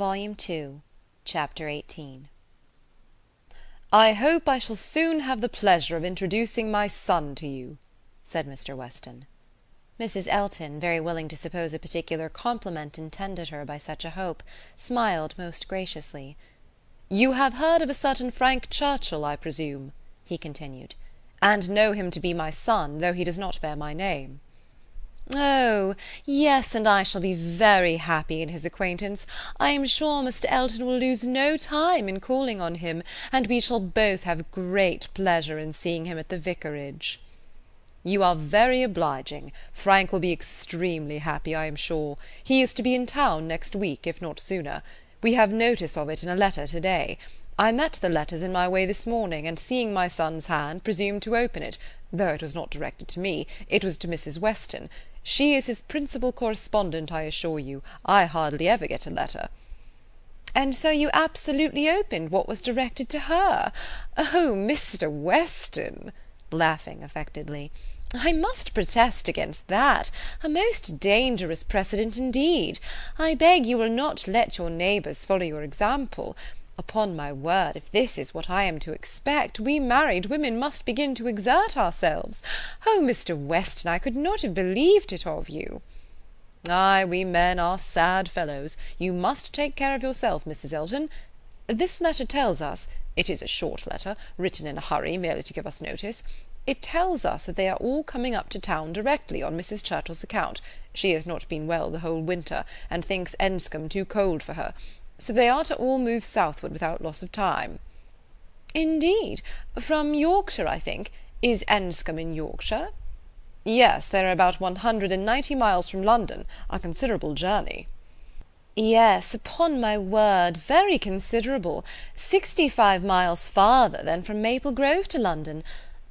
Volume Two, Chapter XVIII "I hope I shall soon have the pleasure of introducing my son to you," said Mr. Weston. Mrs. Elton, very willing to suppose a particular compliment intended her by such a hope, smiled most graciously. "You have heard of a certain Frank Churchill, I presume," he continued, "and know him to be my son, though he does not bear my name." "Oh! yes, and I shall be very happy in his acquaintance. I am sure Mr. Elton will lose no time in calling on him, and we shall both have great pleasure in seeing him at the Vicarage." "You are very obliging. Frank will be extremely happy, I am sure. He is to be in town next week, if not sooner. We have notice of it in a letter to day. I met the letters in my way this morning, and seeing my son's hand, presumed to open it, though it was not directed to me, it was to Mrs. Weston. She is his principal correspondent, I assure you. I hardly ever get a letter." "And so you absolutely opened what was directed to her? Oh, Mr. Weston!" laughing affectedly. "I must protest against that. A most dangerous precedent indeed. I beg you will not let your neighbours follow your example. Upon my word, if this is what I am to expect, we married women must begin to exert ourselves. Oh, Mr. Weston, I could not have believed it of you." "Ay, we men are sad fellows. You must take care of yourself, Mrs. Elton. This letter tells us it is a short letter, written in a hurry, merely to give us notice it tells us that they are all coming up to town directly on Mrs. Churchill's account. She has not been well the whole winter, and thinks Enscombe too cold for her so they are to all move southward without loss of time." "Indeed! From Yorkshire, I think. Is Enscombe in Yorkshire?" "Yes, they are about one hundred and ninety miles from London; a considerable journey." "Yes, upon my word, very considerable; sixty five miles farther than from Maple Grove to London.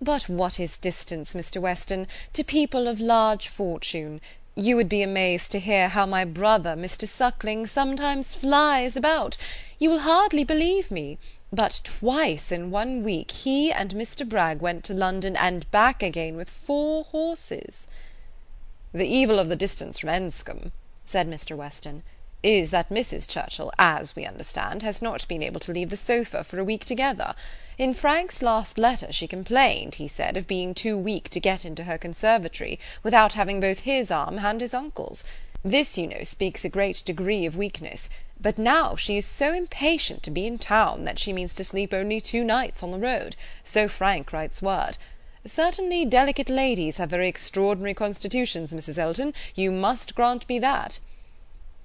But what is distance, Mr. Weston, to people of large fortune? You would be amazed to hear how my brother, Mr. Suckling, sometimes flies about. You will hardly believe me, but twice in one week he and Mr. Bragg went to London and back again with four horses." "The evil of the distance from Enscombe," said Mr. Weston, "is that Mrs. Churchill, as we understand, has not been able to leave the sofa for a week together. In Frank's last letter she complained, he said, of being too weak to get into her conservatory, without having both his arm and his uncle's. This, you know, speaks a great degree of weakness; but now she is so impatient to be in town, that she means to sleep only two nights on the road; so Frank writes word. Certainly delicate ladies have very extraordinary constitutions, Mrs. Elton, you must grant me that."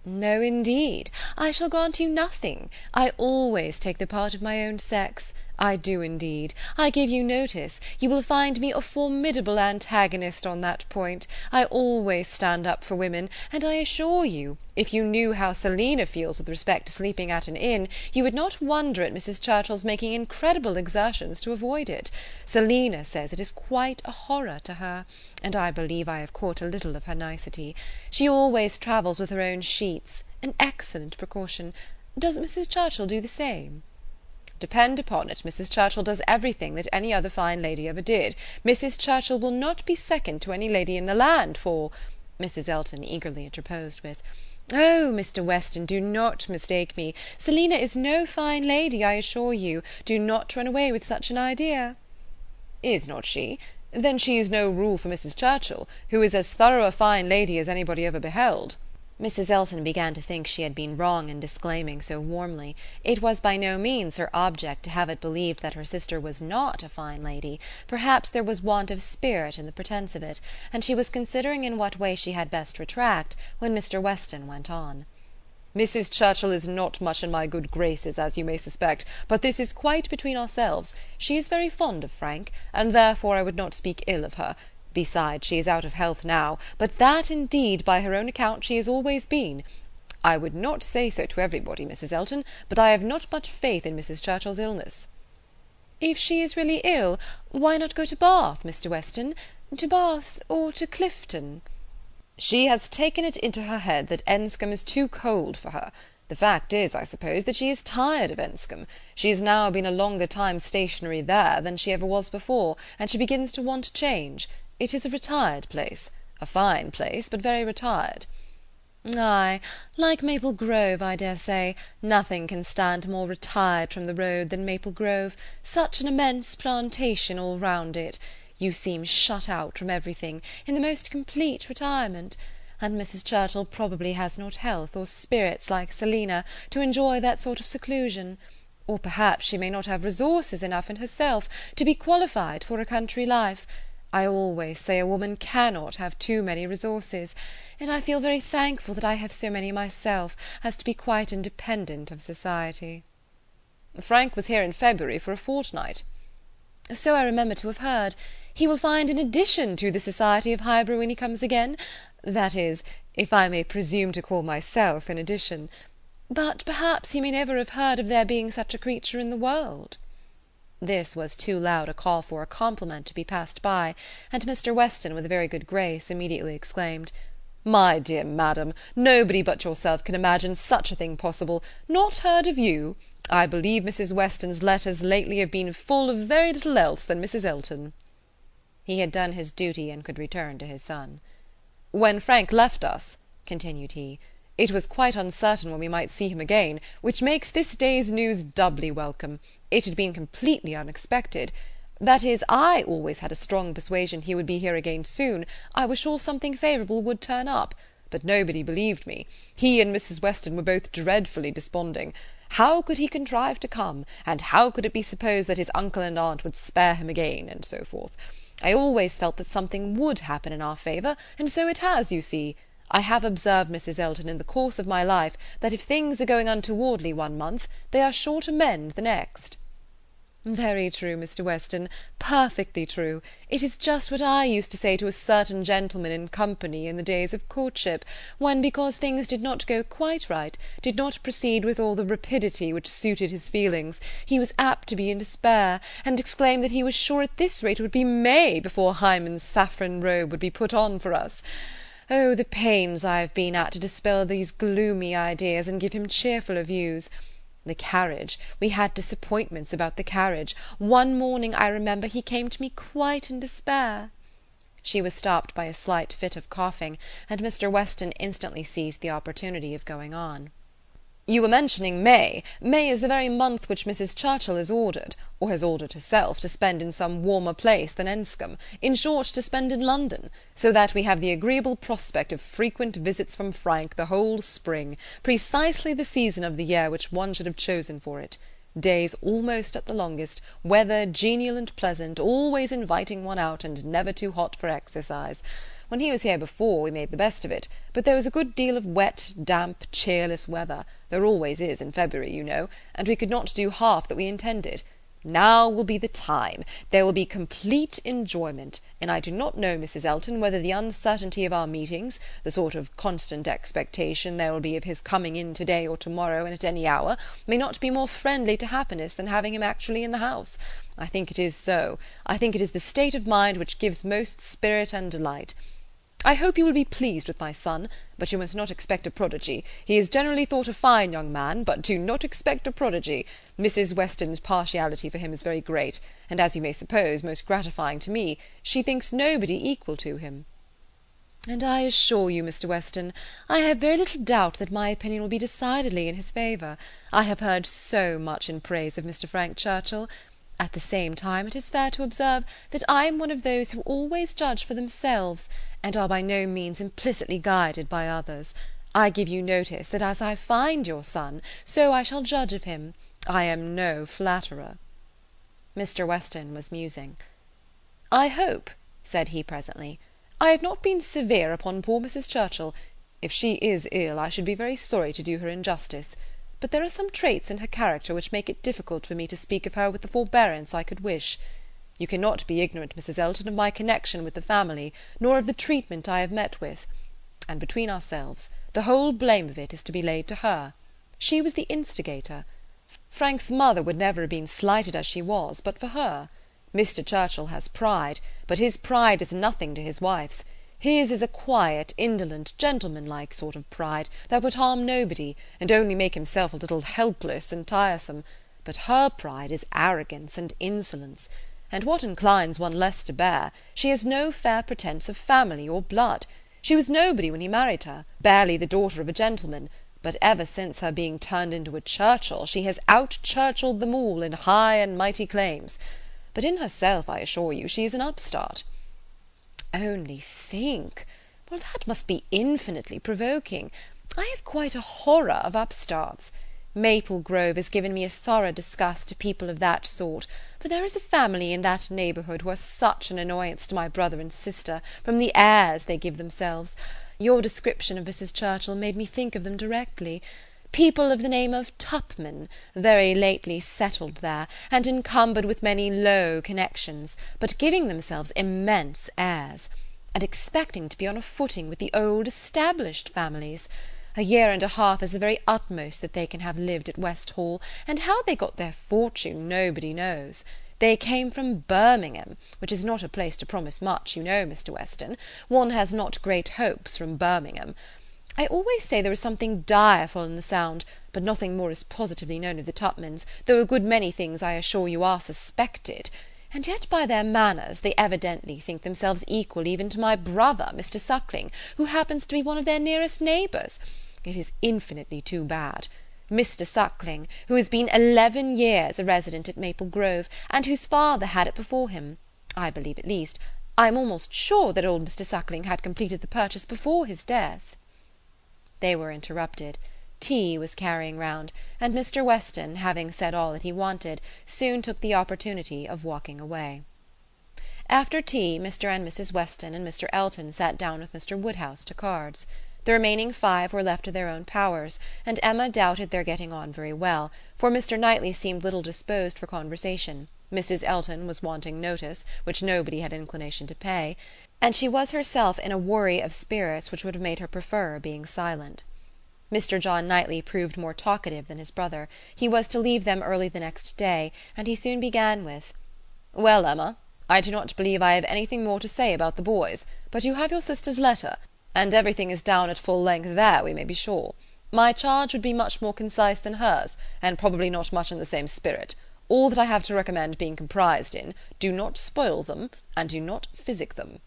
"No, indeed, I shall grant you nothing. I always take the part of my own sex. I do indeed. I give you notice. You will find me a formidable antagonist on that point. I always stand up for women, and I assure you, if you knew how Selina feels with respect to sleeping at an inn, you would not wonder at Mrs. Churchill's making incredible exertions to avoid it. Selina says it is quite a horror to her, and I believe I have caught a little of her nicety. She always travels with her own sheets, an excellent precaution. Does Mrs. Churchill do the same?" Depend upon it, Mrs. Churchill does everything that any other fine lady ever did. Mrs. Churchill will not be second to any lady in the land for Mrs. Elton eagerly interposed with "Oh, Mr. Weston, do not mistake me. Selina is no fine lady, I assure you. Do not run away with such an idea." "Is not she? Then she is no rule for Mrs. Churchill, who is as thorough a fine lady as anybody ever beheld." Mrs. Elton began to think she had been wrong in disclaiming so warmly. It was by no means her object to have it believed that her sister was not a fine lady; perhaps there was want of spirit in the pretence of it, and she was considering in what way she had best retract, when Mr. Weston went on. "Mrs. Churchill is not much in my good graces, as you may suspect, but this is quite between ourselves. She is very fond of Frank, and therefore I would not speak ill of her. Besides, she is out of health now, but that indeed by her own account she has always been. I would not say so to everybody, Mrs. Elton, but I have not much faith in Mrs. Churchill's illness." "If she is really ill, why not go to Bath, Mr. Weston? To Bath or to Clifton?" "She has taken it into her head that Enscombe is too cold for her. The fact is, I suppose, that she is tired of Enscombe. She has now been a longer time stationary there than she ever was before, and she begins to want change. It is a retired place; a fine place, but very retired." "Ay, like Maple Grove, I dare say; nothing can stand more retired from the road than Maple Grove; such an immense plantation all round it; you seem shut out from everything, in the most complete retirement; and Mrs. Churchill probably has not health or spirits like Selina to enjoy that sort of seclusion; or perhaps she may not have resources enough in herself to be qualified for a country life. I always say a woman cannot have too many resources; and I feel very thankful that I have so many myself as to be quite independent of society." "Frank was here in February for a fortnight." "So I remember to have heard. He will find an addition to the society of Highbury when he comes again; that is, if I may presume to call myself an addition. But perhaps he may never have heard of there being such a creature in the world." This was too loud a call for a compliment to be passed by, and Mr. Weston, with a very good grace, immediately exclaimed, "My dear Madam, nobody but yourself can imagine such a thing possible; not heard of you! I believe Mrs. Weston's letters lately have been full of very little else than Mrs. Elton." He had done his duty and could return to his son. "When Frank left us," continued he, "it was quite uncertain when we might see him again, which makes this day's news doubly welcome it had been completely unexpected. That is, I always had a strong persuasion he would be here again soon; I was sure something favourable would turn up; but nobody believed me. He and Mrs. Weston were both dreadfully desponding. How could he contrive to come, and how could it be supposed that his uncle and aunt would spare him again, and so forth. I always felt that something would happen in our favour, and so it has, you see. I have observed, Mrs. Elton, in the course of my life, that if things are going untowardly one month, they are sure to mend the next." "Very true, Mr. Weston, perfectly true. It is just what I used to say to a certain gentleman in company in the days of courtship, when, because things did not go quite right, did not proceed with all the rapidity which suited his feelings, he was apt to be in despair, and exclaim that he was sure at this rate it would be May before Hymen's saffron robe would be put on for us. Oh, the pains I have been at to dispel these gloomy ideas, and give him cheerfuller views! The carriage, we had disappointments about the carriage; one morning, I remember, he came to me quite in despair." She was stopped by a slight fit of coughing, and Mr. Weston instantly seized the opportunity of going on. "You were mentioning May. May is the very month which Mrs. Churchill has ordered, or has ordered herself, to spend in some warmer place than Enscombe; in short, to spend in London; so that we have the agreeable prospect of frequent visits from Frank the whole spring, precisely the season of the year which one should have chosen for it; days almost at the longest, weather genial and pleasant, always inviting one out, and never too hot for exercise. When he was here before, we made the best of it; but there was a good deal of wet, damp, cheerless weather; there always is in February, you know, and we could not do half that we intended. Now will be the time; there will be complete enjoyment; and I do not know, Mrs. Elton, whether the uncertainty of our meetings, the sort of constant expectation there will be of his coming in to day or to morrow and at any hour, may not be more friendly to happiness than having him actually in the house. I think it is so; I think it is the state of mind which gives most spirit and delight. I hope you will be pleased with my son; but you must not expect a prodigy. He is generally thought a fine young man, but do not expect a prodigy. Mrs. Weston's partiality for him is very great, and, as you may suppose, most gratifying to me; she thinks nobody equal to him." "And I assure you, Mr. Weston, I have very little doubt that my opinion will be decidedly in his favour. I have heard so much in praise of Mr. Frank Churchill. At the same time it is fair to observe that I am one of those who always judge for themselves, and are by no means implicitly guided by others. I give you notice that as I find your son, so I shall judge of him. I am no flatterer." Mr. Weston was musing. "I hope," said he presently, "I have not been severe upon poor Mrs. Churchill. If she is ill, I should be very sorry to do her injustice but there are some traits in her character which make it difficult for me to speak of her with the forbearance I could wish. You cannot be ignorant, Mrs. Elton, of my connection with the family, nor of the treatment I have met with; and between ourselves, the whole blame of it is to be laid to her. She was the instigator. Frank's mother would never have been slighted as she was, but for her. Mr. Churchill has pride, but his pride is nothing to his wife's. His is a quiet, indolent, gentlemanlike sort of pride, that would harm nobody, and only make himself a little helpless and tiresome; but her pride is arrogance and insolence; and what inclines one less to bear, she has no fair pretence of family or blood. She was nobody when he married her, barely the daughter of a gentleman; but ever since her being turned into a Churchill, she has out Churchilled them all in high and mighty claims. But in herself, I assure you, she is an upstart." "Only think! Well, that must be infinitely provoking. I have quite a horror of upstarts. Maple Grove has given me a thorough disgust to people of that sort, for there is a family in that neighbourhood who are such an annoyance to my brother and sister, from the airs they give themselves. Your description of Mrs. Churchill made me think of them directly. People of the name of Tupman, very lately settled there, and encumbered with many low connections, but giving themselves immense airs, and expecting to be on a footing with the old established families. A year and a half is the very utmost that they can have lived at West Hall, and how they got their fortune nobody knows. They came from Birmingham, which is not a place to promise much, you know, Mr. Weston; one has not great hopes from Birmingham. I always say there is something direful in the sound, but nothing more is positively known of the Tupmans, though a good many things I assure you are suspected; and yet by their manners they evidently think themselves equal even to my brother, Mr. Suckling, who happens to be one of their nearest neighbours. It is infinitely too bad. Mr. Suckling, who has been eleven years a resident at Maple Grove, and whose father had it before him, I believe at least, I am almost sure that old Mr. Suckling had completed the purchase before his death." They were interrupted. Tea was carrying round, and Mr. Weston, having said all that he wanted, soon took the opportunity of walking away. After tea, Mr. and Mrs. Weston and Mr. Elton sat down with Mr. Woodhouse to cards. The remaining five were left to their own powers, and Emma doubted their getting on very well, for Mr. Knightley seemed little disposed for conversation, Mrs. Elton was wanting notice, which nobody had inclination to pay, and she was herself in a worry of spirits which would have made her prefer being silent. Mr. John Knightley proved more talkative than his brother; he was to leave them early the next day, and he soon began with: "Well, Emma, I do not believe I have anything more to say about the boys, but you have your sister's letter and everything is down at full length there, we may be sure. My charge would be much more concise than hers, and probably not much in the same spirit. All that I have to recommend being comprised in, do not spoil them, and do not physic them."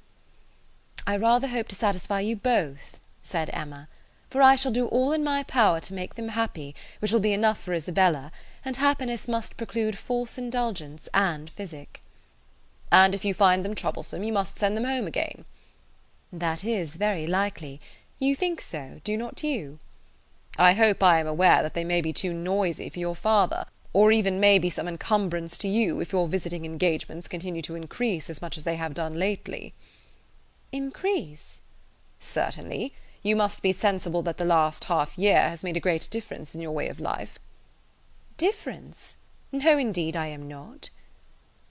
"I rather hope to satisfy you both," said Emma, "for I shall do all in my power to make them happy, which will be enough for Isabella, and happiness must preclude false indulgence and physic." "And if you find them troublesome, you must send them home again." "That is very likely. You think so, do not you?" "I hope I am aware that they may be too noisy for your father, or even may be some encumbrance to you, if your visiting engagements continue to increase as much as they have done lately." "Increase?" "Certainly. You must be sensible that the last half year has made a great difference in your way of life." "Difference? No, indeed, I am not.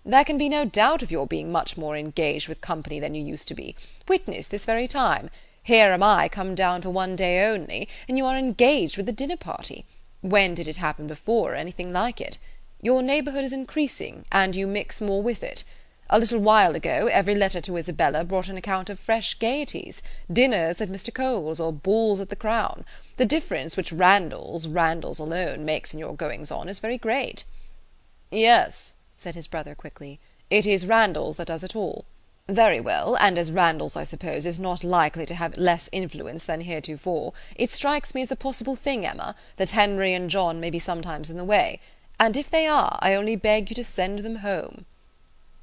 There can be no doubt of your being much more engaged with company than you used to be. Witness this very time. Here am I come down for one day only, and you are engaged with a dinner party. When did it happen before, or anything like it? Your neighbourhood is increasing, and you mix more with it. A little while ago, every letter to Isabella brought an account of fresh gaieties, dinners at Mr. Cole's, or balls at the Crown. The difference which Randalls, Randalls alone, makes in your goings on is very great." "Yes said his brother quickly. "It is Randalls that does it all. Very well, and as Randalls, I suppose, is not likely to have less influence than heretofore, it strikes me as a possible thing, Emma, that Henry and John may be sometimes in the way; and if they are, I only beg you to send them home."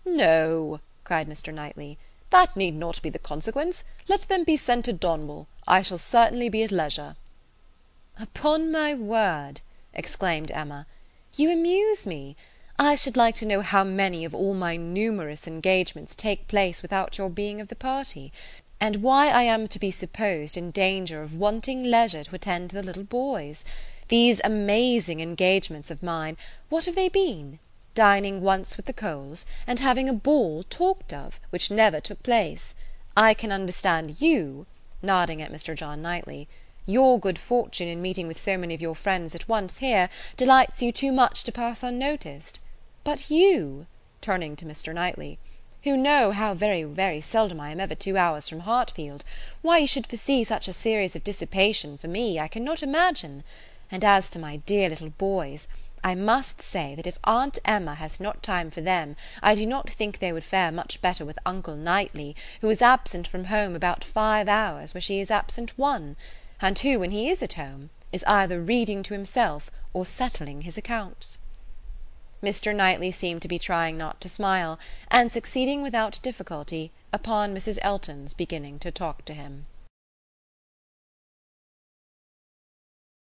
"No," cried Mr. Knightley, "that need not be the consequence. Let them be sent to Donwell. I shall certainly be at leisure." "Upon my word," exclaimed Emma, "you amuse me. I should like to know how many of all my numerous engagements take place without your being of the party, and why I am to be supposed in danger of wanting leisure to attend to the little boys. These amazing engagements of mine, what have they been? Dining once with the Coles, and having a ball talked of, which never took place. I can understand you," nodding at Mr. John Knightley, "your good fortune in meeting with so many of your friends at once here, delights you too much to pass unnoticed. But you," turning to Mr. Knightley, "who know how very, very seldom I am ever two hours from Hartfield, why you should foresee such a series of dissipation for me, I cannot imagine; and as to my dear little boys, I must say that if Aunt Emma has not time for them, I do not think they would fare much better with uncle Knightley, who is absent from home about five hours where she is absent one; and who, when he is at home, is either reading to himself or settling his accounts." Mr. Knightley seemed to be trying not to smile, and succeeding without difficulty upon Mrs. Elton's beginning to talk to him.